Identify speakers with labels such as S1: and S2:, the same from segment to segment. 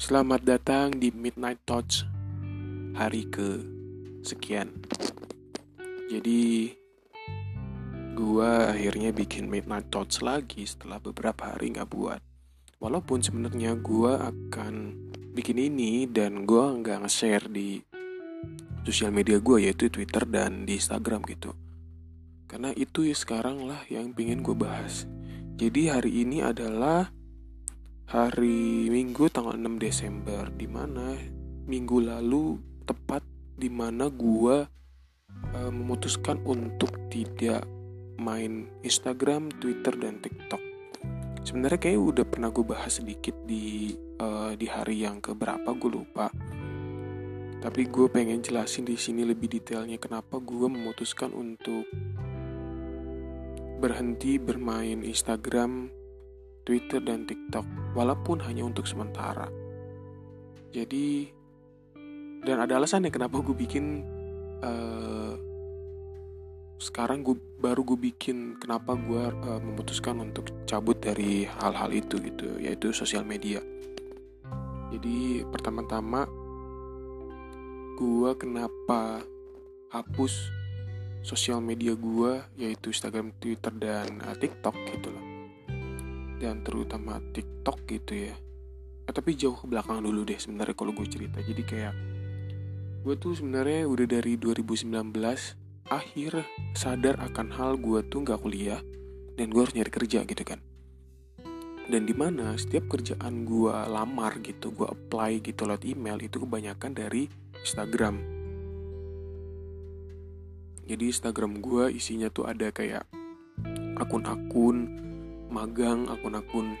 S1: Selamat datang di Midnight Thoughts hari ke sekian. Jadi gua akhirnya bikin Midnight Thoughts lagi setelah beberapa hari nggak buat. Walaupun sebenarnya gua akan bikin ini dan gua nggak nge-share di sosial media gua yaitu Twitter dan di Instagram gitu. Karena itu ya sekarang lah yang pengen gue bahas. Jadi hari ini adalah hari Minggu tanggal 6 Desember di mana minggu lalu tepat di mana gua uh, memutuskan untuk tidak main Instagram, Twitter dan TikTok. Sebenarnya kayak udah pernah gue bahas sedikit di uh, di hari yang keberapa gue lupa. Tapi gue pengen jelasin di sini lebih detailnya kenapa gue memutuskan untuk berhenti bermain Instagram, Twitter, dan TikTok, walaupun hanya untuk sementara. Jadi, dan ada alasan ya kenapa gue bikin uh, sekarang gue baru gue bikin kenapa gue uh, memutuskan untuk cabut dari hal-hal itu gitu, yaitu sosial media. Jadi pertama-tama gue kenapa hapus sosial media gue yaitu Instagram, Twitter dan uh, TikTok gitu loh dan terutama TikTok gitu ya. Eh, tapi jauh ke belakang dulu deh sebenarnya kalau gue cerita. Jadi kayak gue tuh sebenarnya udah dari 2019 akhir sadar akan hal gue tuh nggak kuliah dan gue harus nyari kerja gitu kan. Dan di mana setiap kerjaan gue lamar gitu gue apply gitu lewat email itu kebanyakan dari Instagram. Jadi Instagram gue isinya tuh ada kayak akun-akun magang akun-akun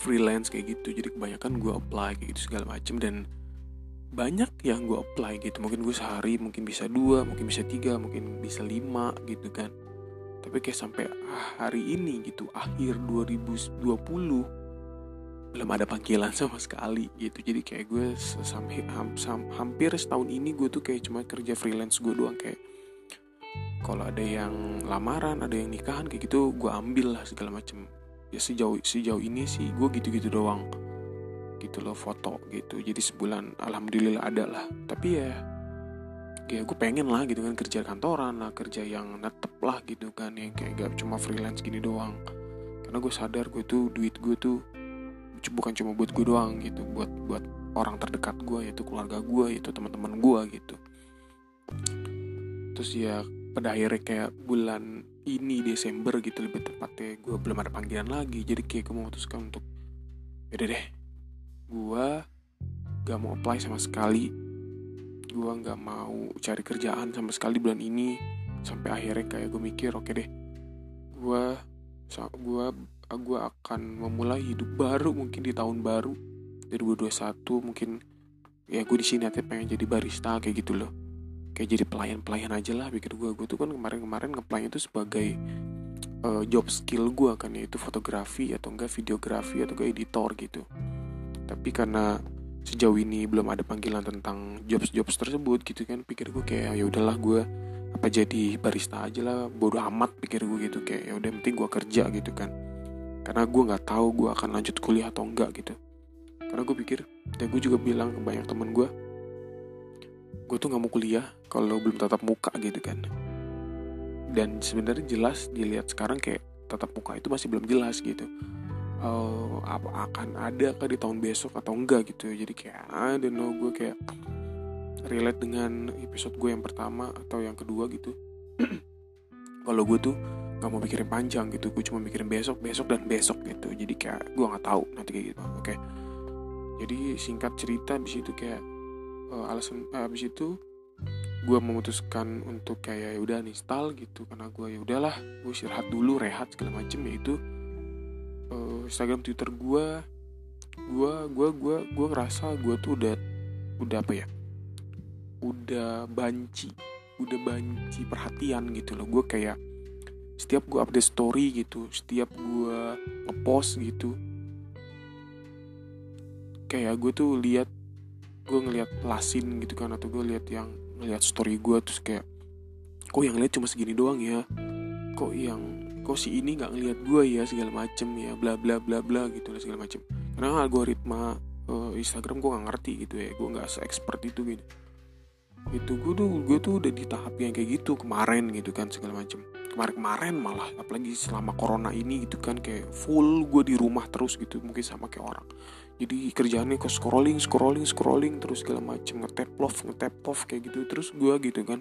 S1: freelance kayak gitu. Jadi kebanyakan gue apply kayak gitu segala macem. Dan banyak yang gue apply gitu. Mungkin gue sehari mungkin bisa dua mungkin bisa tiga mungkin bisa lima gitu kan. Tapi kayak sampai hari ini gitu akhir 2020 belum ada panggilan sama sekali gitu. Jadi kayak gue sampai hampir setahun ini gue tuh kayak cuma kerja freelance gue doang. Kayak kalau ada yang lamaran ada yang nikahan kayak gitu gue ambil lah segala macem. Ya sejauh sejauh ini sih gue gitu-gitu doang. Gitu loh foto gitu. Jadi sebulan alhamdulillah ada lah. Tapi ya ya gue pengen lah gitu kan kerja kantoran lah kerja yang netep lah gitu kan yang kayak gak cuma freelance gini doang. Karena gue sadar gue tuh duit gue tuh bukan cuma buat gue doang gitu buat buat orang terdekat gue yaitu keluarga gue yaitu teman-teman gue gitu. Terus ya pada akhirnya kayak bulan ini Desember gitu lebih tepatnya gue belum ada panggilan lagi. Jadi kayak gue memutuskan untuk yaudah deh gue gak mau apply sama sekali. Gue gak mau cari kerjaan sama sekali bulan ini. Sampai akhirnya kayak gue mikir oke okay deh gue gue gue akan memulai hidup baru mungkin di tahun baru 2021 mungkin. Ya gue di sini pengen jadi barista kayak gitu loh kayak jadi pelayan-pelayan aja lah pikir gue gue tuh kan kemarin-kemarin ngepelayan itu sebagai uh, job skill gue kan yaitu fotografi atau enggak videografi atau enggak editor gitu. Tapi karena sejauh ini belum ada panggilan tentang jobs-jobs tersebut gitu kan pikir gue kayak ya udahlah gue apa jadi barista aja lah bodo amat pikir gue gitu. Kayak ya udah penting gue kerja gitu kan. Karena gue nggak tahu gue akan lanjut kuliah atau enggak gitu. Karena gue pikir dan gue juga bilang ke banyak temen gue gue tuh nggak mau kuliah kalau belum tatap muka gitu kan. Dan sebenarnya jelas dilihat sekarang kayak tatap muka itu masih belum jelas gitu. Uh, apa akan ada kah di tahun besok atau enggak gitu jadi kayak I don't gue kayak relate dengan episode gue yang pertama atau yang kedua gitu. Kalau gue tuh nggak mau mikirin panjang gitu. Gue cuma mikirin besok besok dan besok gitu. Jadi kayak gue nggak tahu nanti kayak gitu oke? Okay. jadi singkat cerita di situ kayak uh, alasan uh, habis itu gue memutuskan untuk kayak ya udah install gitu. Karena gue ya udahlah gue istirahat dulu rehat segala macem yaitu uh, Instagram Twitter gue gue gue gue gue ngerasa gue tuh udah udah apa ya udah banci udah banci perhatian gitu loh. Gue kayak setiap gue update story gitu setiap gue ngepost gitu kayak gue tuh lihat gue ngelihat lasin gitu kan atau gue lihat yang ngelihat story gue terus kayak kok yang lihat cuma segini doang ya? Kok yang kok si ini nggak ngelihat gue ya? Segala macem ya bla bla bla bla gitu lah segala macem. Karena algoritma uh, Instagram gue nggak ngerti gitu ya gue nggak se-expert itu gitu. Itu gue tuh gue tuh udah di tahap yang kayak gitu kemarin gitu kan segala macem kemarin-kemarin malah apalagi selama corona ini gitu kan kayak full gue di rumah terus gitu mungkin sama kayak orang. Jadi kerjaannya kok scrolling scrolling scrolling terus segala macem ngetap love ngetap off kayak gitu terus gue gitu kan.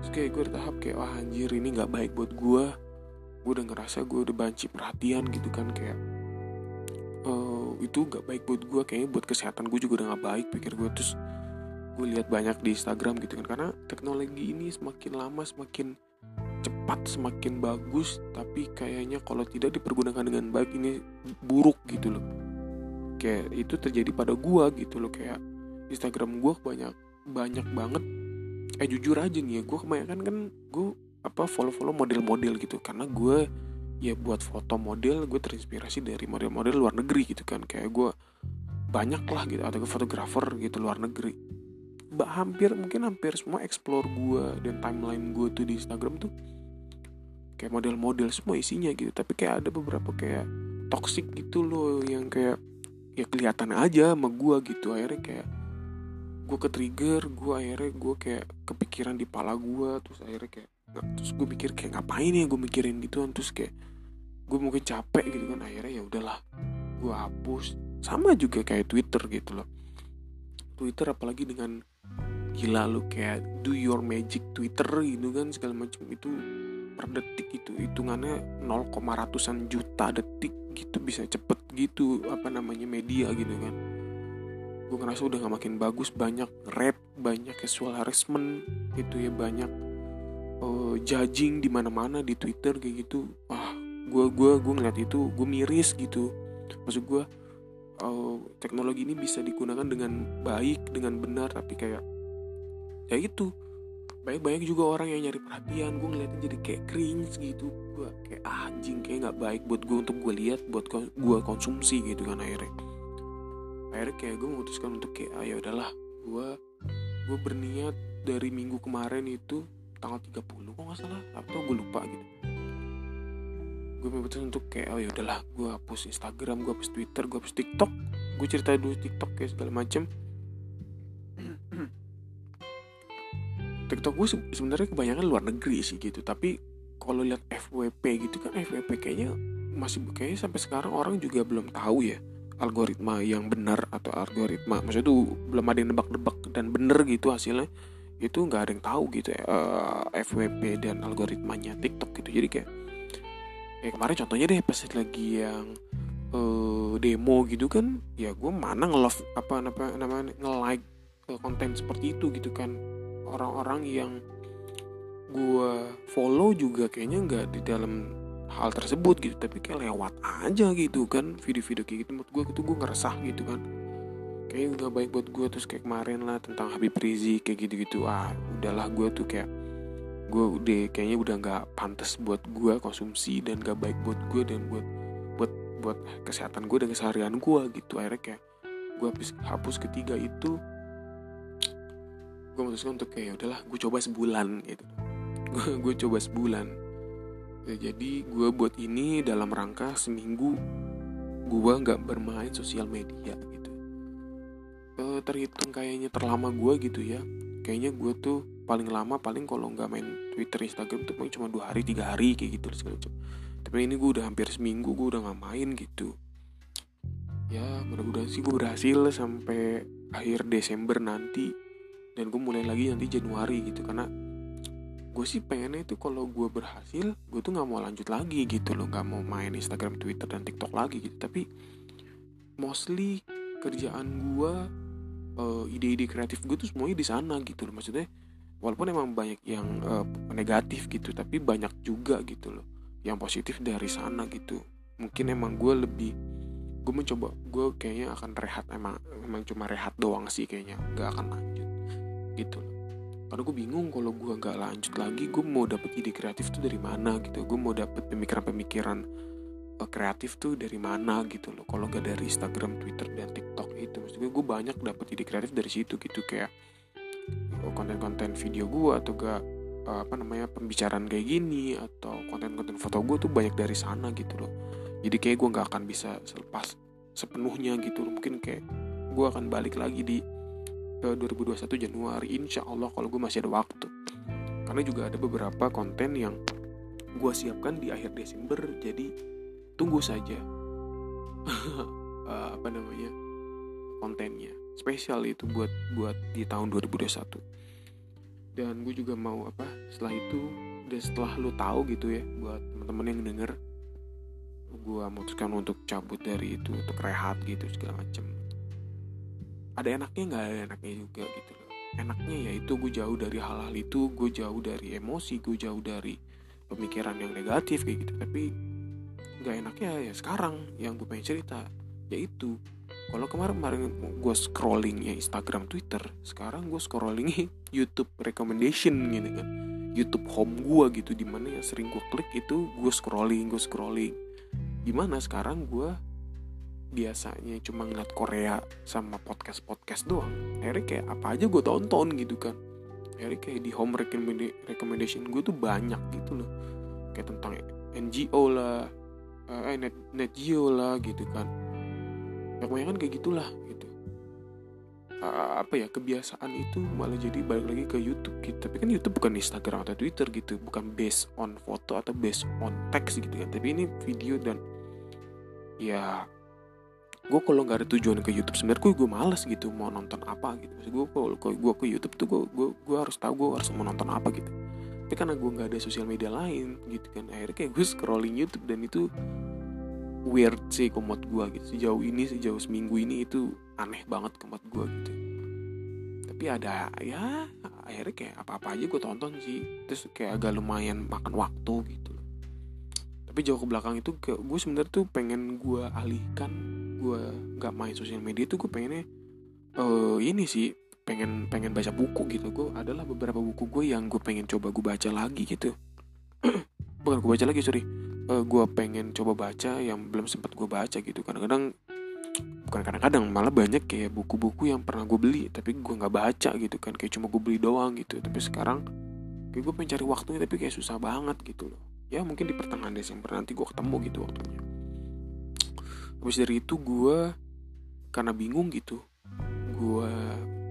S1: Terus kayak gue tahap kayak wah anjir ini nggak baik buat gue gue udah ngerasa gue udah banci perhatian gitu kan kayak uh, itu gak baik buat gue kayaknya buat kesehatan gue juga udah gak baik pikir gue terus gue lihat banyak di Instagram gitu kan karena teknologi ini semakin lama semakin cepat semakin bagus tapi kayaknya kalau tidak dipergunakan dengan baik ini buruk gitu loh. Kayak itu terjadi pada gue gitu loh kayak Instagram gue banyak banyak banget. Eh jujur aja nih ya gue kebanyakan kan gue apa follow follow model-model gitu. Karena gue ya buat foto model gue terinspirasi dari model-model luar negeri gitu kan. Kayak gue banyak lah gitu atau fotografer gitu luar negeri hampir mungkin hampir semua explore gue dan timeline gue tuh di Instagram tuh kayak model-model semua isinya gitu. Tapi kayak ada beberapa kayak toxic gitu loh yang kayak ya kelihatan aja sama gue gitu. Akhirnya kayak gue ke trigger gue akhirnya gue kayak kepikiran di pala gue terus akhirnya kayak terus gue mikir kayak ngapain ya gue mikirin gitu terus kayak gue mungkin capek gitu kan. Akhirnya ya udahlah gue hapus. Sama juga kayak Twitter gitu loh. Twitter apalagi dengan gila lu kayak do your magic Twitter gitu kan segala macam. Itu per detik itu hitungannya 0, ratusan juta detik gitu bisa cepet gitu apa namanya media gitu kan. Gue ngerasa udah gak makin bagus banyak rap banyak casual harassment gitu ya banyak uh, judging di mana mana di Twitter kayak gitu. Wah gue gua gue ngeliat itu gue miris gitu. Maksud gue uh, teknologi ini bisa digunakan dengan baik dengan benar tapi kayak ya itu. Banyak-banyak juga orang yang nyari perhatian. Gue ngeliatnya jadi kayak cringe gitu. Gue kayak ah, anjing kayak nggak baik buat gue untuk gue lihat buat gue konsumsi gitu kan akhirnya. Akhirnya kayak gue memutuskan untuk kayak ah ya udahlah gue gue berniat dari minggu kemarin itu tanggal 30 kok nggak salah atau gue lupa gitu. Gue memutuskan untuk kayak oh ya udahlah gue hapus Instagram gue hapus Twitter gue hapus TikTok. Gue cerita dulu TikTok kayak segala macem TikTok gue sebenarnya kebanyakan luar negeri sih gitu tapi kalau lihat FWP gitu kan FWP kayaknya masih kayaknya sampai sekarang orang juga belum tahu ya algoritma yang benar atau algoritma maksudnya tuh belum ada yang nebak-nebak dan bener gitu hasilnya itu nggak ada yang tahu gitu ya uh, eh, FWP dan algoritmanya TikTok gitu. Jadi kayak ya kemarin contohnya deh pas lagi yang uh, demo gitu kan ya gue mana nge-love apa namanya nge-like konten seperti itu gitu kan orang-orang yang gue follow juga kayaknya nggak di dalam hal tersebut gitu. Tapi kayak lewat aja gitu kan video-video kayak gitu. Menurut gue itu gue ngeresah gitu kan. Kayak nggak baik buat gue terus kayak kemarin lah tentang Habib Rizik kayak gitu-gitu. Ah udahlah gue tuh kayak gue udah kayaknya udah nggak pantas buat gue konsumsi dan gak baik buat gue dan buat buat buat kesehatan gue dan keseharian gue gitu. Akhirnya kayak gue hapus hapus ketiga itu gue memutuskan untuk kayak ya udahlah gue coba sebulan gitu. Gue coba sebulan. Ya, jadi gue buat ini dalam rangka seminggu gue nggak bermain sosial media gitu. E, terhitung kayaknya terlama gue gitu ya kayaknya gue tuh paling lama paling kalau nggak main Twitter Instagram tuh paling cuma dua hari tiga hari kayak gitu segala macam. Tapi ini gue udah hampir seminggu gue udah nggak main gitu. Ya mudah-mudahan sih gue berhasil sampai akhir Desember nanti dan gue mulai lagi nanti Januari gitu karena gue sih pengennya itu kalau gue berhasil gue tuh nggak mau lanjut lagi gitu loh nggak mau main Instagram Twitter dan TikTok lagi gitu. Tapi mostly kerjaan gue uh, ide-ide kreatif gue tuh semuanya di sana gitu loh. Maksudnya walaupun emang banyak yang uh, negatif gitu tapi banyak juga gitu loh yang positif dari sana gitu. Mungkin emang gue lebih gue mencoba gue kayaknya akan rehat emang emang cuma rehat doang sih kayaknya nggak akan lanjut gitu loh. Karena gue bingung kalau gue nggak lanjut lagi gue mau dapet ide kreatif tuh dari mana gitu. Gue mau dapet pemikiran-pemikiran uh, kreatif tuh dari mana gitu loh. Kalau nggak dari Instagram Twitter dan TikTok itu. Maksudnya gue banyak dapet ide kreatif dari situ gitu. Kayak oh, konten-konten video gue atau gak uh, apa namanya pembicaraan kayak gini atau konten-konten foto gue tuh banyak dari sana gitu loh. Jadi kayak gue nggak akan bisa selepas sepenuhnya gitu mungkin kayak gue akan balik lagi di ke 2021 Januari insya Allah kalau gue masih ada waktu. Karena juga ada beberapa konten yang gue siapkan di akhir Desember jadi tunggu saja. Uh, apa namanya kontennya. Spesial itu buat buat di tahun 2021 dan gue juga mau apa setelah itu dan setelah lu tahu gitu ya buat teman-teman yang denger gue memutuskan untuk cabut dari itu untuk rehat gitu segala macem ada enaknya nggak? Ada enaknya juga gitu loh. Enaknya ya itu gue jauh dari hal-hal itu gue jauh dari emosi gue jauh dari pemikiran yang negatif kayak gitu. Tapi nggak enaknya ya sekarang yang gue pengen cerita yaitu kalau kemarin-kemarin gue scrolling ya Instagram Twitter sekarang gue scrolling YouTube recommendation gitu kan. YouTube home gue gitu di mana yang sering gue klik itu gue scrolling gue scrolling. Di mana sekarang gue biasanya cuma ngeliat Korea sama podcast-podcast doang. Akhirnya kayak apa aja gue tonton gitu kan. Akhirnya kayak di home recommendation gue tuh banyak gitu loh. Kayak tentang NGO lah eh net, net geo lah gitu kan. Ya kebanyakan kayak gitulah gitu. Apa ya kebiasaan itu malah jadi balik lagi ke YouTube gitu. Tapi kan YouTube bukan Instagram atau Twitter gitu. Bukan based on foto atau based on text gitu kan tapi ini video dan ya gue kalau nggak ada tujuan ke YouTube sebenarnya gue gue males gitu mau nonton apa gitu. Maksud gue kalau gue ke YouTube tuh gue gue gue harus tahu gue harus mau nonton apa gitu. Tapi karena gue nggak ada sosial media lain gitu kan akhirnya kayak gue scrolling YouTube dan itu weird sih komod gue gitu. Sejauh ini sejauh seminggu ini itu aneh banget komod gue gitu. Tapi ada ya akhirnya kayak apa-apa aja gue tonton sih. Terus kayak agak lumayan makan waktu gitu. Tapi jauh ke belakang itu gue sebenarnya tuh pengen gue alihkan gue nggak main sosial media tuh gue pengennya uh, ini sih pengen pengen baca buku gitu. Gue adalah beberapa buku gue yang gue pengen coba gue baca lagi gitu. Bukan gue baca lagi sorry. Uh, gue pengen coba baca yang belum sempat gue baca gitu. Kadang-kadang bukan kadang-kadang malah banyak kayak buku-buku yang pernah gue beli tapi gue nggak baca gitu kan. Kayak cuma gue beli doang gitu. Tapi sekarang kayak gue pengen cari waktunya tapi kayak susah banget gitu loh. Ya mungkin di pertengahan Desember nanti gue ketemu gitu waktunya habis dari itu gue karena bingung gitu gue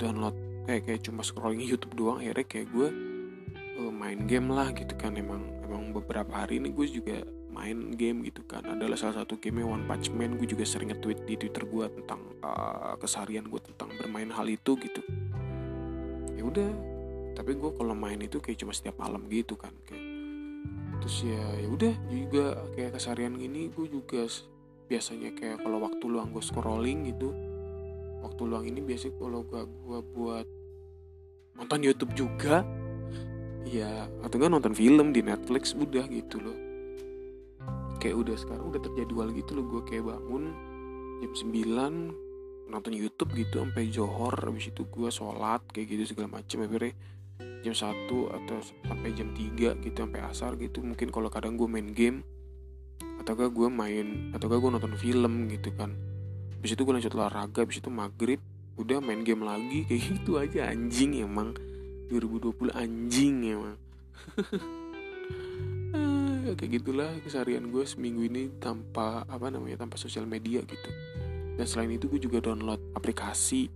S1: download kayak kayak cuma scrolling YouTube doang akhirnya kayak gue uh, main game lah gitu kan. Emang emang beberapa hari ini gue juga main game gitu kan. Adalah salah satu game One Punch Man gue juga sering nge-tweet di Twitter gue tentang uh, keseharian gue tentang bermain hal itu gitu. Ya udah tapi gue kalau main itu kayak cuma setiap malam gitu kan kayak. Terus ya ya udah juga kayak keseharian gini gue juga biasanya kayak kalau waktu luang gue scrolling gitu waktu luang ini biasanya kalau gue gue buat nonton YouTube juga ya atau enggak nonton film di Netflix udah gitu loh. Kayak udah sekarang udah terjadwal gitu loh gue kayak bangun jam 9 nonton YouTube gitu sampai johor habis itu gue sholat kayak gitu segala macam akhirnya jam 1 atau sampai jam 3 gitu sampai asar gitu mungkin kalau kadang gue main game atau gak gue main atau gak gue nonton film gitu kan. Habis itu gue lanjut olahraga habis itu maghrib udah main game lagi kayak gitu aja anjing emang. 2020 anjing emang. Kayak gitulah keseharian gue seminggu ini tanpa apa namanya tanpa sosial media gitu. Dan selain itu gue juga download aplikasi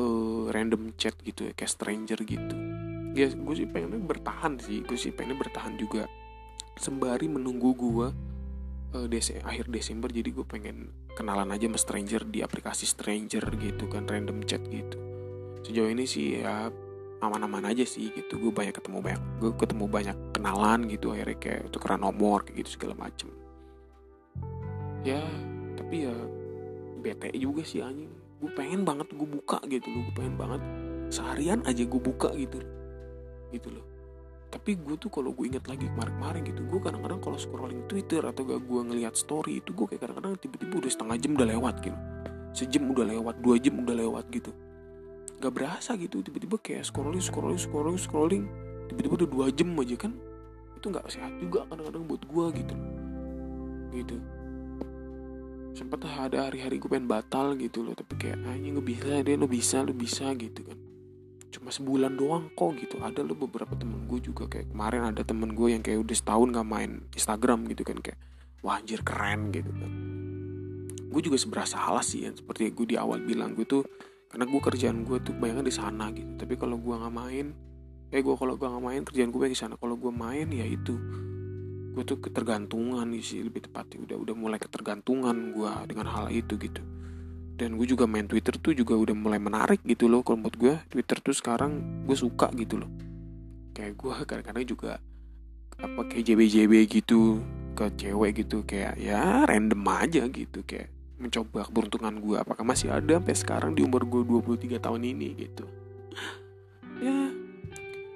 S1: uh, random chat gitu ya kayak stranger gitu. Ya gue sih pengennya bertahan sih gue sih pengennya bertahan juga. Sembari menunggu gue uh, akhir Desember jadi gue pengen kenalan aja sama stranger di aplikasi stranger gitu kan random chat gitu. Sejauh ini sih ya aman-aman aja sih gitu. Gue banyak ketemu banyak gue ketemu banyak kenalan gitu akhirnya kayak tukeran nomor kayak gitu segala macem. Ya tapi ya bete juga sih anjing. Gue pengen banget gue buka gitu loh gue pengen banget seharian aja gue buka gitu. Gitu loh tapi gue tuh kalau gue inget lagi kemarin-kemarin gitu gue kadang-kadang kalau scrolling Twitter atau gak gue ngeliat story itu gue kayak kadang-kadang tiba-tiba udah setengah jam udah lewat gitu. Sejam udah lewat dua jam udah lewat gitu. Gak berasa gitu tiba-tiba kayak scrolling scrolling scrolling scrolling tiba-tiba udah dua jam aja kan itu nggak sehat juga kadang-kadang buat gue gitu. Gitu. Sempat ada hari-hari gue pengen batal gitu loh tapi kayak anjing gue bisa deh lo bisa lo bisa gitu kan cuma sebulan doang kok gitu. Ada lo beberapa temen gue juga kayak kemarin ada temen gue yang kayak udah setahun gak main Instagram gitu kan kayak wah anjir keren gitu kan. Gue juga seberapa salah sih ya seperti gue di awal bilang gue tuh karena gue kerjaan gue tuh banyak di sana gitu. Tapi kalau gue nggak main eh gue kalau gue nggak main kerjaan gue di sana. Kalau gue main ya itu gue tuh ketergantungan sih lebih tepatnya. Udah udah mulai ketergantungan gue dengan hal itu gitu dan gue juga main Twitter tuh juga udah mulai menarik gitu loh kalau buat gue Twitter tuh sekarang gue suka gitu loh. Kayak gue kadang-kadang juga apa kayak JB-JB gitu ke cewek gitu kayak ya random aja gitu kayak mencoba keberuntungan gue apakah masih ada sampai sekarang di umur gue 23 tahun ini gitu? Ya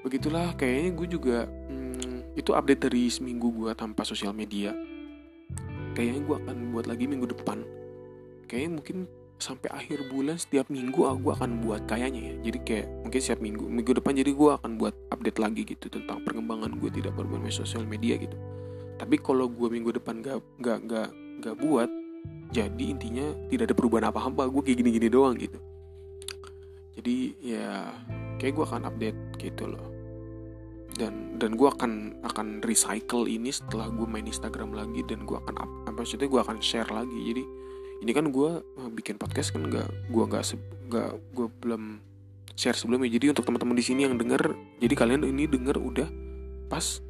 S1: begitulah. Kayaknya gue juga hmm, itu update dari seminggu gue tanpa sosial media. Kayaknya gue akan buat lagi minggu depan. Kayaknya mungkin sampai akhir bulan setiap minggu gue akan buat kayaknya ya. Jadi kayak mungkin setiap minggu minggu depan jadi gue akan buat update lagi gitu tentang perkembangan gue tidak bermain sosial media gitu. Tapi kalau gue minggu depan gak gak gak gak buat jadi intinya tidak ada perubahan apa-apa. Gue kayak gini-gini doang gitu. Jadi ya kayak gue akan update gitu loh. Dan dan gue akan akan recycle ini setelah gue main Instagram lagi dan gue akan apa maksudnya gue akan share lagi. Jadi ini kan gue eh, bikin podcast kan nggak gue nggak nggak gue belum share sebelumnya. Jadi untuk teman-teman di sini yang denger jadi kalian ini denger udah pas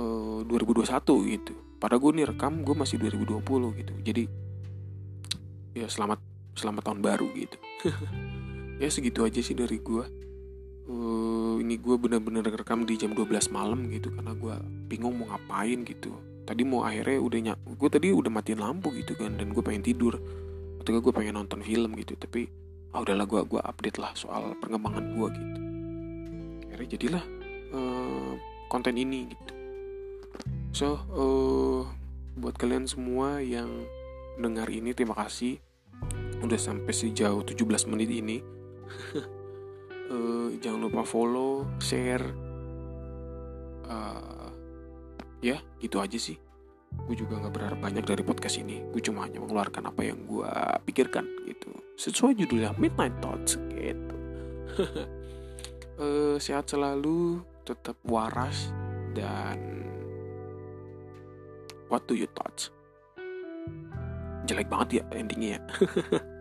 S1: uh, 2021 gitu. Pada gue nih rekam gue masih 2020 gitu. Jadi ya selamat selamat tahun baru gitu. Ya segitu aja sih dari gue uh, ini gue bener-bener rekam di jam 12 malam gitu karena gue bingung mau ngapain gitu tadi mau akhirnya udah nyak gue tadi udah matiin lampu gitu kan dan gue pengen tidur. Atau gue pengen nonton film gitu tapi ah udahlah gue gua update lah soal perkembangan gue gitu. Akhirnya jadilah uh, konten ini gitu. So uh, buat kalian semua yang dengar ini terima kasih. Udah sampai sejauh 17 menit ini. Uh, jangan lupa follow share uh, ya gitu aja sih. Gue juga nggak berharap banyak dari podcast ini. Gue cuma hanya mengeluarkan apa yang gue pikirkan gitu. Sesuai judulnya Midnight Thoughts gitu. Uh, sehat selalu tetap waras dan what do you thoughts? Jelek banget ya endingnya ya